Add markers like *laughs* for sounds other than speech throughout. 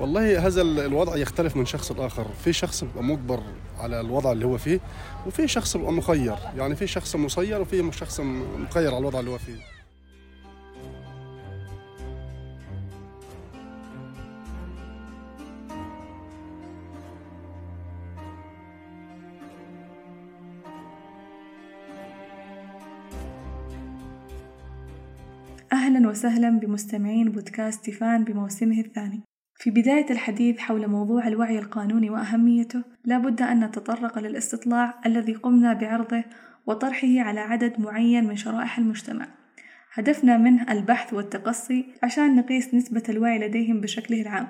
والله هذا الوضع يختلف من شخص لآخر. في شخص بيبقى مجبر على الوضع اللي هو فيه وفي شخص بيبقى مخير. يعني في شخص مسير وفي شخص مخير على الوضع اللي هو فيه. أهلا وسهلا بمستمعين بودكاست تيفان بموسمه الثاني. في بداية الحديث حول موضوع الوعي القانوني وأهميته لابد أن نتطرق للاستطلاع الذي قمنا بعرضه وطرحه على عدد معين من شرائح المجتمع. هدفنا منه البحث والتقصي عشان نقيس نسبة الوعي لديهم بشكله العام.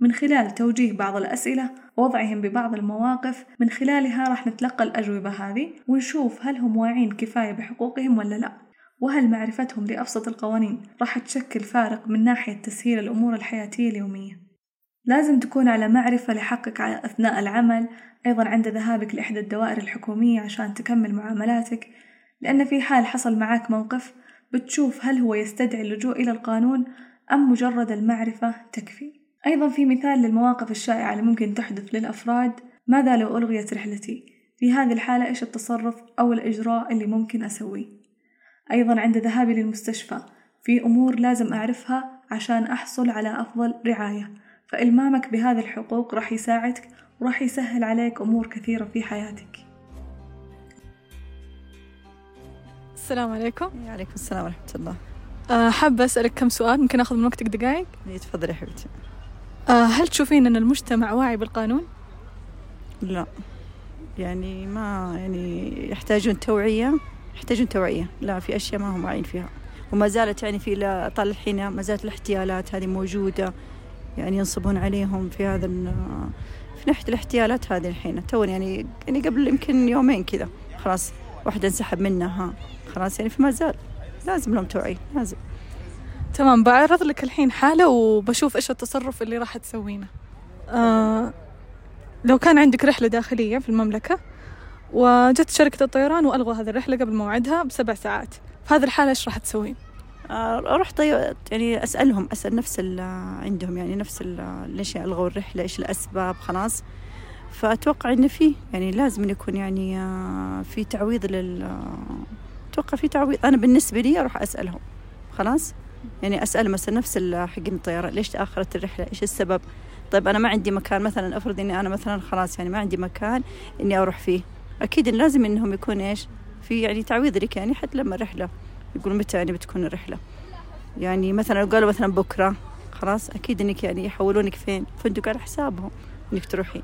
من خلال توجيه بعض الأسئلة ووضعهم ببعض المواقف من خلالها راح نتلقى الأجوبة هذه ونشوف هل هم واعين كفاية بحقوقهم ولا لا. وهل معرفتهم لأبسط القوانين راح تشكل فارق من ناحية تسهيل الأمور الحياتية اليومية؟ لازم تكون على معرفة لحقك أثناء العمل أيضا عند ذهابك لإحدى الدوائر الحكومية عشان تكمل معاملاتك لأن في حال حصل معاك موقف بتشوف هل هو يستدعي اللجوء إلى القانون أم مجرد المعرفة تكفي أيضا في مثال للمواقف الشائعة اللي ممكن تحدث للأفراد ماذا لو ألغيت رحلتي؟ في هذه الحالة إيش التصرف أو الإجراء اللي ممكن أسويه؟ أيضا عند ذهابي للمستشفى في أمور لازم أعرفها عشان أحصل على أفضل رعاية فإلمامك بهذه الحقوق راح يساعدك وراح يسهل عليك أمور كثيرة في حياتك. السلام عليكم. وعليكم السلام ورحمة الله. أه حابة أسألك كم سؤال؟ ممكن أخذ من وقتك دقائق؟ إيه، تفضلي يا حبيبتي. أه هل تشوفين أن المجتمع واعي بالقانون؟ لا. يعني ما يعني يحتاجون توعية يحتاجون توعية. لا في أشياء ما هم واعيين فيها. وما زالت يعني في طال الحين ما زالت الاحتيالات هذه موجودة. يعني ينصبون عليهم في هذا في ناحية الاحتيالات هذه الحين. تو يعني يعني قبل يمكن يومين كذا. خلاص واحدة انسحب منها. خلاص يعني فما زال. لازم لهم توعية. لازم. تمام بعرض لك الحين حالة وبشوف إيش التصرف اللي راح تسوينه. آه لو كان عندك رحلة داخلية في المملكة وجت شركة الطيران وألغوا هذه الرحلة قبل موعدها بسبع ساعات في هذه الحالة إيش راح تسوين؟ أروح طي... يعني أسألهم أسأل نفس. عندهم يعني نفس. ليش ألغوا الرحلة إيش الأسباب خلاص. فأتوقع إن في يعني لازم يكون يعني آه، في تعويض لل أتوقع في تعويض. أنا بالنسبة لي أروح أسألهم خلاص. يعني أسأل مثلا نفس حقين الطيارة ليش تأخرت الرحلة؟ إيش السبب؟ طيب أنا ما عندي مكان مثلا أفرض إني أنا مثلا خلاص يعني ما عندي مكان إني أروح فيه. أكيد إن لازم إنهم يكون إيش؟ في يعني تعويض لك يعني حتى لما الرحلة. يقول متى يعني بتكون الرحلة يعني مثلا لو قالوا مثلا بكرة خلاص أكيد إنك يعني يحولونك فين؟ فندق على حسابهم إنك تروحين.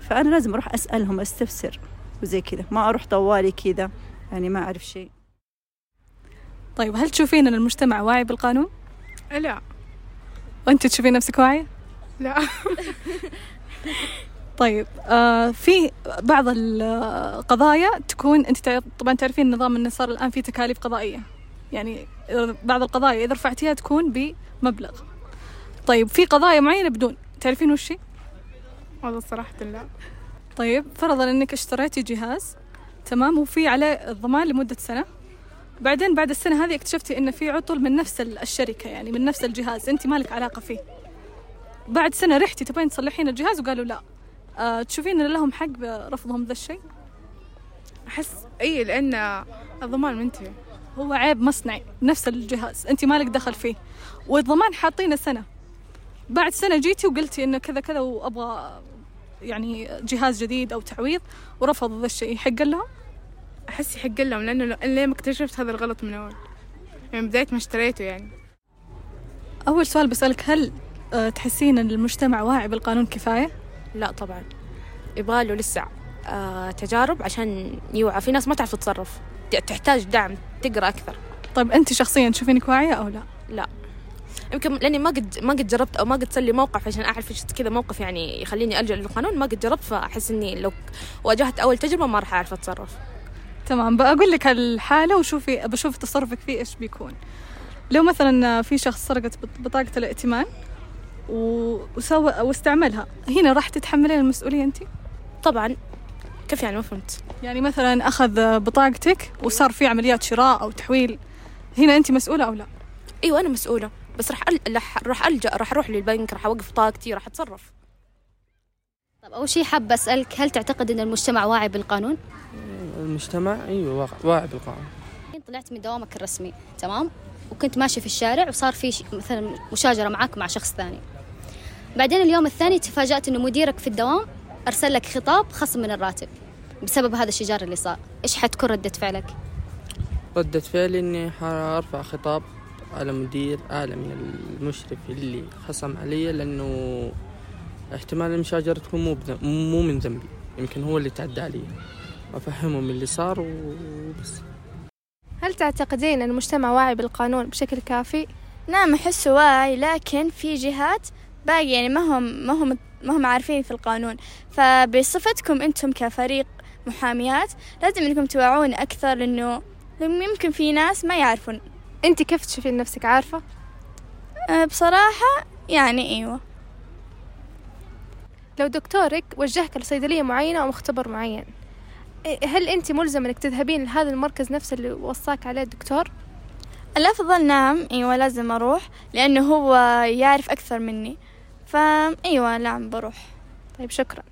فأنا لازم أروح أسألهم أستفسر وزي كذا. ما أروح طوالي كذا يعني ما أعرف شيء. طيب هل تشوفين أن المجتمع واعي بالقانون؟ لا. وأنت تشوفين نفسك واعية؟ لا. *laughs* طيب آه في بعض القضايا تكون أنت طبعا تعرفين نظام انه صار الآن في تكاليف قضائية. يعني بعض القضايا إذا رفعتيها تكون بمبلغ. طيب في قضايا معينة بدون. تعرفين وش والله صراحة لا. طيب فرضا أنك اشتريتي جهاز تمام وفي عليه الضمان لمدة سنة. بعدين بعد السنة هذه اكتشفتي إن في عطل من نفس الشركة يعني من نفس الجهاز أنت مالك علاقة فيه. بعد سنة رحتي تبين تصلحين الجهاز وقالوا لا. أه تشوفين إن لهم حق برفضهم ذا الشيء؟ أحس إي لأن الضمان منتهي. هو عيب مصنعي نفس الجهاز أنت مالك دخل فيه. والضمان حاطينه سنة. بعد سنة جيتي وقلتي إنه كذا كذا وأبغى يعني جهاز جديد أو تعويض ورفضوا ذا الشيء. يحق لهم؟ أحس يحق لهم لأنه ليه ما اكتشفت هذا الغلط من أول. يعني بداية ما اشتريته يعني. أول سؤال بسألك هل آه، تحسين إن المجتمع واعي بالقانون كفاية؟ لا طبعا. يبغى له لسه آه تجارب عشان يوعى. في ناس ما تعرف تتصرف. تحتاج دعم تقرأ أكثر. طيب أنت شخصيا تشوفينك واعية أو لا؟ لا. يمكن لأني ما قد ما قد جربت أو ما قد صار لي موقف عشان أعرف إيش كذا موقف يعني يخليني ألجأ للقانون. ما قد جربت فأحس إني لو واجهت أول تجربة ما راح أعرف أتصرف. تمام. بقول لك الحاله وشوفي بشوف تصرفك فيه إيش بيكون. لو مثلا في شخص سرقت بطاقة الائتمان وسوى واستعملها هنا راح تتحملين المسؤولية أنت؟ طبعا كيف يعني ما فهمت يعني مثلا أخذ بطاقتك وصار في عمليات شراء أو تحويل هنا أنت مسؤولة أو لا؟ أيوة أنا مسؤولة بس راح أل... راح ألجأ راح أروح للبنك راح أوقف طاقتي راح أتصرف طب أول شيء حابة أسألك هل تعتقد أن المجتمع واعي بالقانون؟ المجتمع أيوه واقع- واعي بالقانون طلعت من دوامك الرسمي تمام؟ وكنت ماشي في الشارع وصار في ش- مثلا مشاجرة معك مع شخص ثاني بعدين اليوم الثاني تفاجأت أنه مديرك في الدوام أرسل لك خطاب خصم من الراتب بسبب هذا الشجار اللي صار إيش حتكون ردة فعلك؟ ردة فعلي إني حأرفع خطاب على مدير أعلى من المشرف اللي خصم علي لأنه احتمال المشاجرة تكون مو مو من ذنبي يمكن هو اللي تعدى علي أفهمهم اللي صار وبس هل تعتقدين أن المجتمع واعي بالقانون بشكل كافي؟ نعم أحسه واعي لكن في جهات باقي يعني ما هم ما هم ما هم عارفين في القانون. فبصفتكم أنتم كفريق محاميات لازم إنكم توعون أكثر لأنه يمكن في ناس ما يعرفون. أنت كيف تشوفين نفسك؟ عارفة؟ أه، بصراحة يعني أيوة. لو دكتورك وجهك لصيدلية معينة أو مختبر معين هل أنت ملزمة إنك تذهبين لهذا المركز نفسه اللي وصاك عليه الدكتور؟ الأفضل نعم أيوة لازم أروح لأنه هو يعرف أكثر مني. فأيوة نعم بروح. طيب شكرا.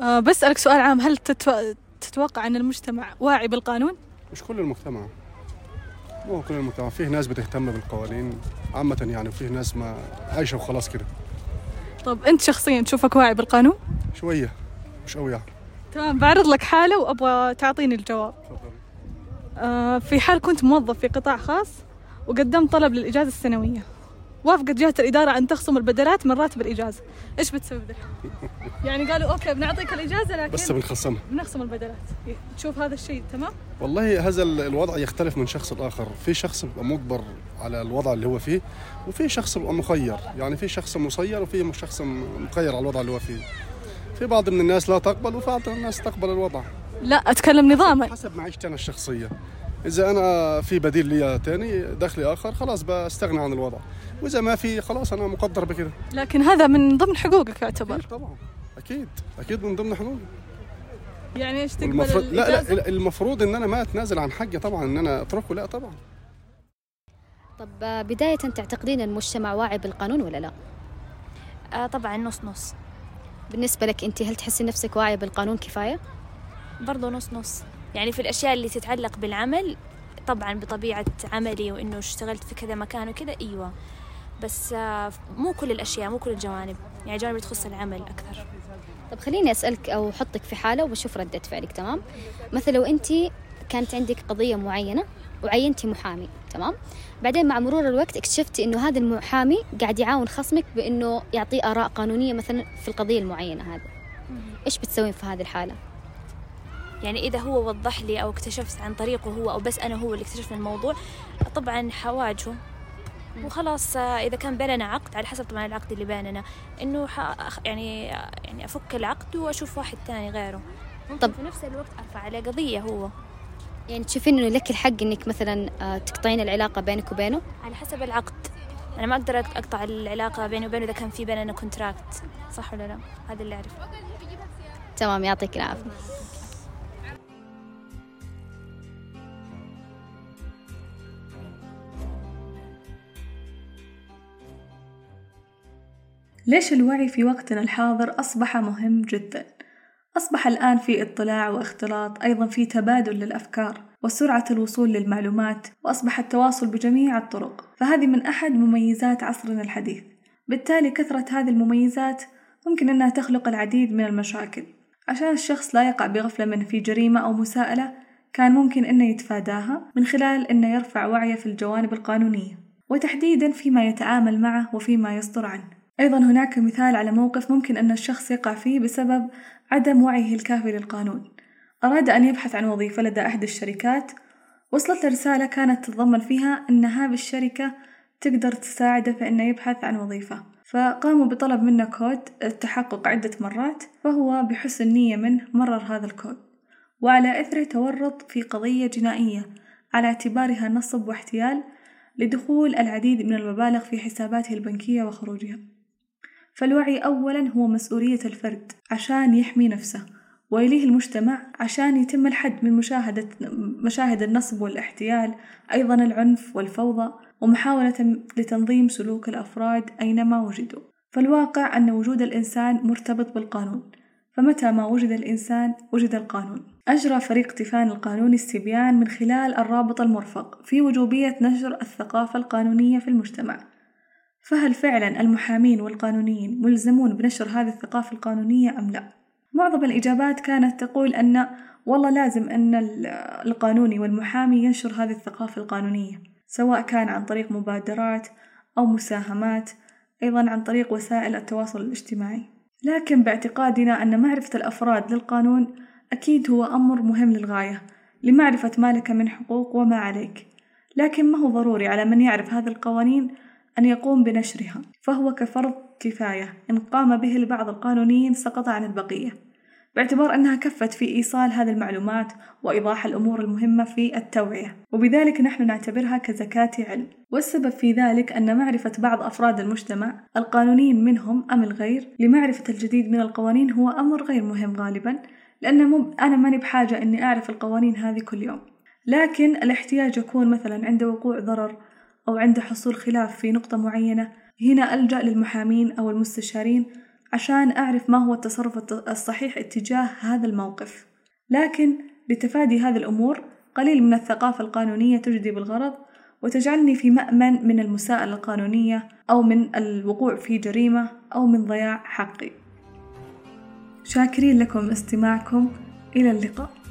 آه بسألك سؤال عام هل تتو... تتوقع أن المجتمع واعي بالقانون؟ مش كل المجتمع. مو كل المجتمع. فيه ناس بتهتم بالقوانين. عامة يعني وفيه ناس ما عايشة وخلاص كده. طب أنت شخصيا تشوفك واعي بالقانون؟ شوية. مش قوي يعني. تمام بعرض لك حالة وأبغى تعطيني الجواب. آه في حال كنت موظف في قطاع خاص وقدمت طلب للإجازة السنوية. وافقت جهة الإدارة أن تخصم البدلات من راتب الإجازة. إيش بتسوي بذلك؟ *laughs* يعني قالوا أوكي بنعطيك الإجازة لكن بس بنخصمها. بنخصم البدلات. تشوف هذا الشيء تمام؟ والله هذا ال- الوضع يختلف من شخص لآخر. في شخص بيبقى مجبر على الوضع اللي هو فيه وفي شخص بيبقى مخير. يعني في شخص مسير وفي شخص مخير على الوضع اللي هو فيه. في بعض من الناس لا تقبل وفي بعض الناس تقبل الوضع. لا أتكلم نظاما. حسب معيشتي أنا الشخصية. إذا أنا في بديل لي تاني دخلي آخر خلاص بستغنى عن الوضع. وإذا ما في خلاص أنا مقدر بكده. لكن هذا من ضمن حقوقك يعتبر. طبعا. أكيد. أكيد من ضمن حقوقي. يعني إيش تقبل المفروض لا؟ لا المفروض إن أنا ما أتنازل عن حقي طبعا إن أنا أتركه لا طبعا. طب بداية تعتقدين أن المجتمع واعي بالقانون ولا لا؟ آه طبعا نص نص. بالنسبة لك أنت هل تحسي نفسك واعية بالقانون كفاية؟ برضو نص نص. يعني في الأشياء اللي تتعلق بالعمل طبعا بطبيعة عملي وإنه اشتغلت في كذا مكان وكذا أيوة بس آه مو كل الأشياء مو كل الجوانب يعني جوانب تخص العمل أكثر طب خليني أسألك أو أحطك في حالة وبشوف ردة فعلك تمام؟ مثلا لو أنت كانت عندك قضية معينة وعينتي محامي تمام؟ بعدين مع مرور الوقت اكتشفتي إنه هذا المحامي قاعد يعاون خصمك بإنه يعطيه آراء قانونية مثلا في القضية المعينة هذه إيش بتسوين في هذه الحالة؟ يعني إذا هو وضح لي أو اكتشفت عن طريقه هو أو بس أنا هو اللي اكتشفنا الموضوع طبعا حواجهه. وخلاص إذا كان بيننا عقد على حسب طبعا العقد اللي بيننا. أخ- يعني يعني أفك العقد وأشوف واحد تاني غيره. ممكن طب- في نفس الوقت أرفع عليه قضية هو. يعني تشوفين إنه لك الحق إنك مثلا آه، تقطعين العلاقة بينك وبينه؟ على حسب العقد. أنا ما أقدر أقط- أقطع العلاقة بيني وبينه إذا كان في بيننا كونتراكت صح ولا لا؟ هذا اللي أعرفه. تمام يعطيك العافية. ليش الوعي في وقتنا الحاضر أصبح مهم جدا؟ أصبح الآن في اطلاع واختلاط أيضا في تبادل للأفكار وسرعة الوصول للمعلومات وأصبح التواصل بجميع الطرق. فهذه من أحد مميزات عصرنا الحديث. بالتالي كثرة هذه المميزات ممكن أنها تخلق العديد من المشاكل. عشان الشخص لا يقع بغفلة من في جريمة أو مساءلة كان ممكن أنه يتفاداها من خلال أنه يرفع وعيه في الجوانب القانونية وتحديدا فيما يتعامل معه وفيما يصدر عنه. أيضا هناك مثال على موقف ممكن أن الشخص يقع فيه بسبب عدم وعيه الكافي للقانون. أراد أن يبحث عن وظيفة لدى أحد الشركات وصلت رسالة كانت تتضمن فيها أن هذه الشركة تقدر تساعده في أنه يبحث عن وظيفة. فقاموا بطلب منه كود التحقق عدة مرات فهو بحسن نية منه مرر هذا الكود. وعلى إثره تورط في قضية جنائية على اعتبارها نصب واحتيال لدخول العديد من المبالغ في حساباته البنكية وخروجها. فالوعي أولا هو مسؤولية الفرد عشان يحمي نفسه ويليه المجتمع عشان يتم الحد من مشاهدة مشاهد النصب والاحتيال أيضا العنف والفوضى ومحاولة لتنظيم سلوك الأفراد أينما وجدوا. فالواقع أن وجود الإنسان مرتبط بالقانون. فمتى ما وجد الإنسان وجد القانون. أجرى فريق تيفان القانوني استبيان من خلال الرابط المرفق في وجوبية نشر الثقافة القانونية في المجتمع. فهل فعلا المحامين والقانونيين ملزمون بنشر هذه الثقافة القانونية أم لا؟ معظم الإجابات كانت تقول أن والله لازم أن القانوني والمحامي ينشر هذه الثقافة القانونية سواء كان عن طريق مبادرات أو مساهمات أيضا عن طريق وسائل التواصل الاجتماعي لكن باعتقادنا أن معرفة الأفراد للقانون أكيد هو أمر مهم للغاية لمعرفة ما لك من حقوق وما عليك لكن ما هو ضروري على من يعرف هذه القوانين أن يقوم بنشرها فهو كفرض كفاية. إن قام به البعض القانونيين سقط عن البقية. باعتبار أنها كفت في إيصال هذه المعلومات وإيضاح الأمور المهمة في التوعية. وبذلك نحن نعتبرها كزكاة علم. والسبب في ذلك أن معرفة بعض أفراد المجتمع القانونيين منهم أم الغير لمعرفة الجديد من القوانين هو أمر غير مهم غالبا لأن مو أنا ماني بحاجة إني أعرف القوانين هذه كل يوم. لكن الاحتياج يكون مثلا عند وقوع ضرر أو عند حصول خلاف في نقطة معينة هنا ألجأ للمحامين أو المستشارين عشان أعرف ما هو التصرف الصحيح اتجاه هذا الموقف. لكن لتفادي هذه الأمور قليل من الثقافة القانونية تجدي بالغرض وتجعلني في مأمن من المساءلة القانونية أو من الوقوع في جريمة أو من ضياع حقي. شاكرين لكم استماعكم إلى اللقاء.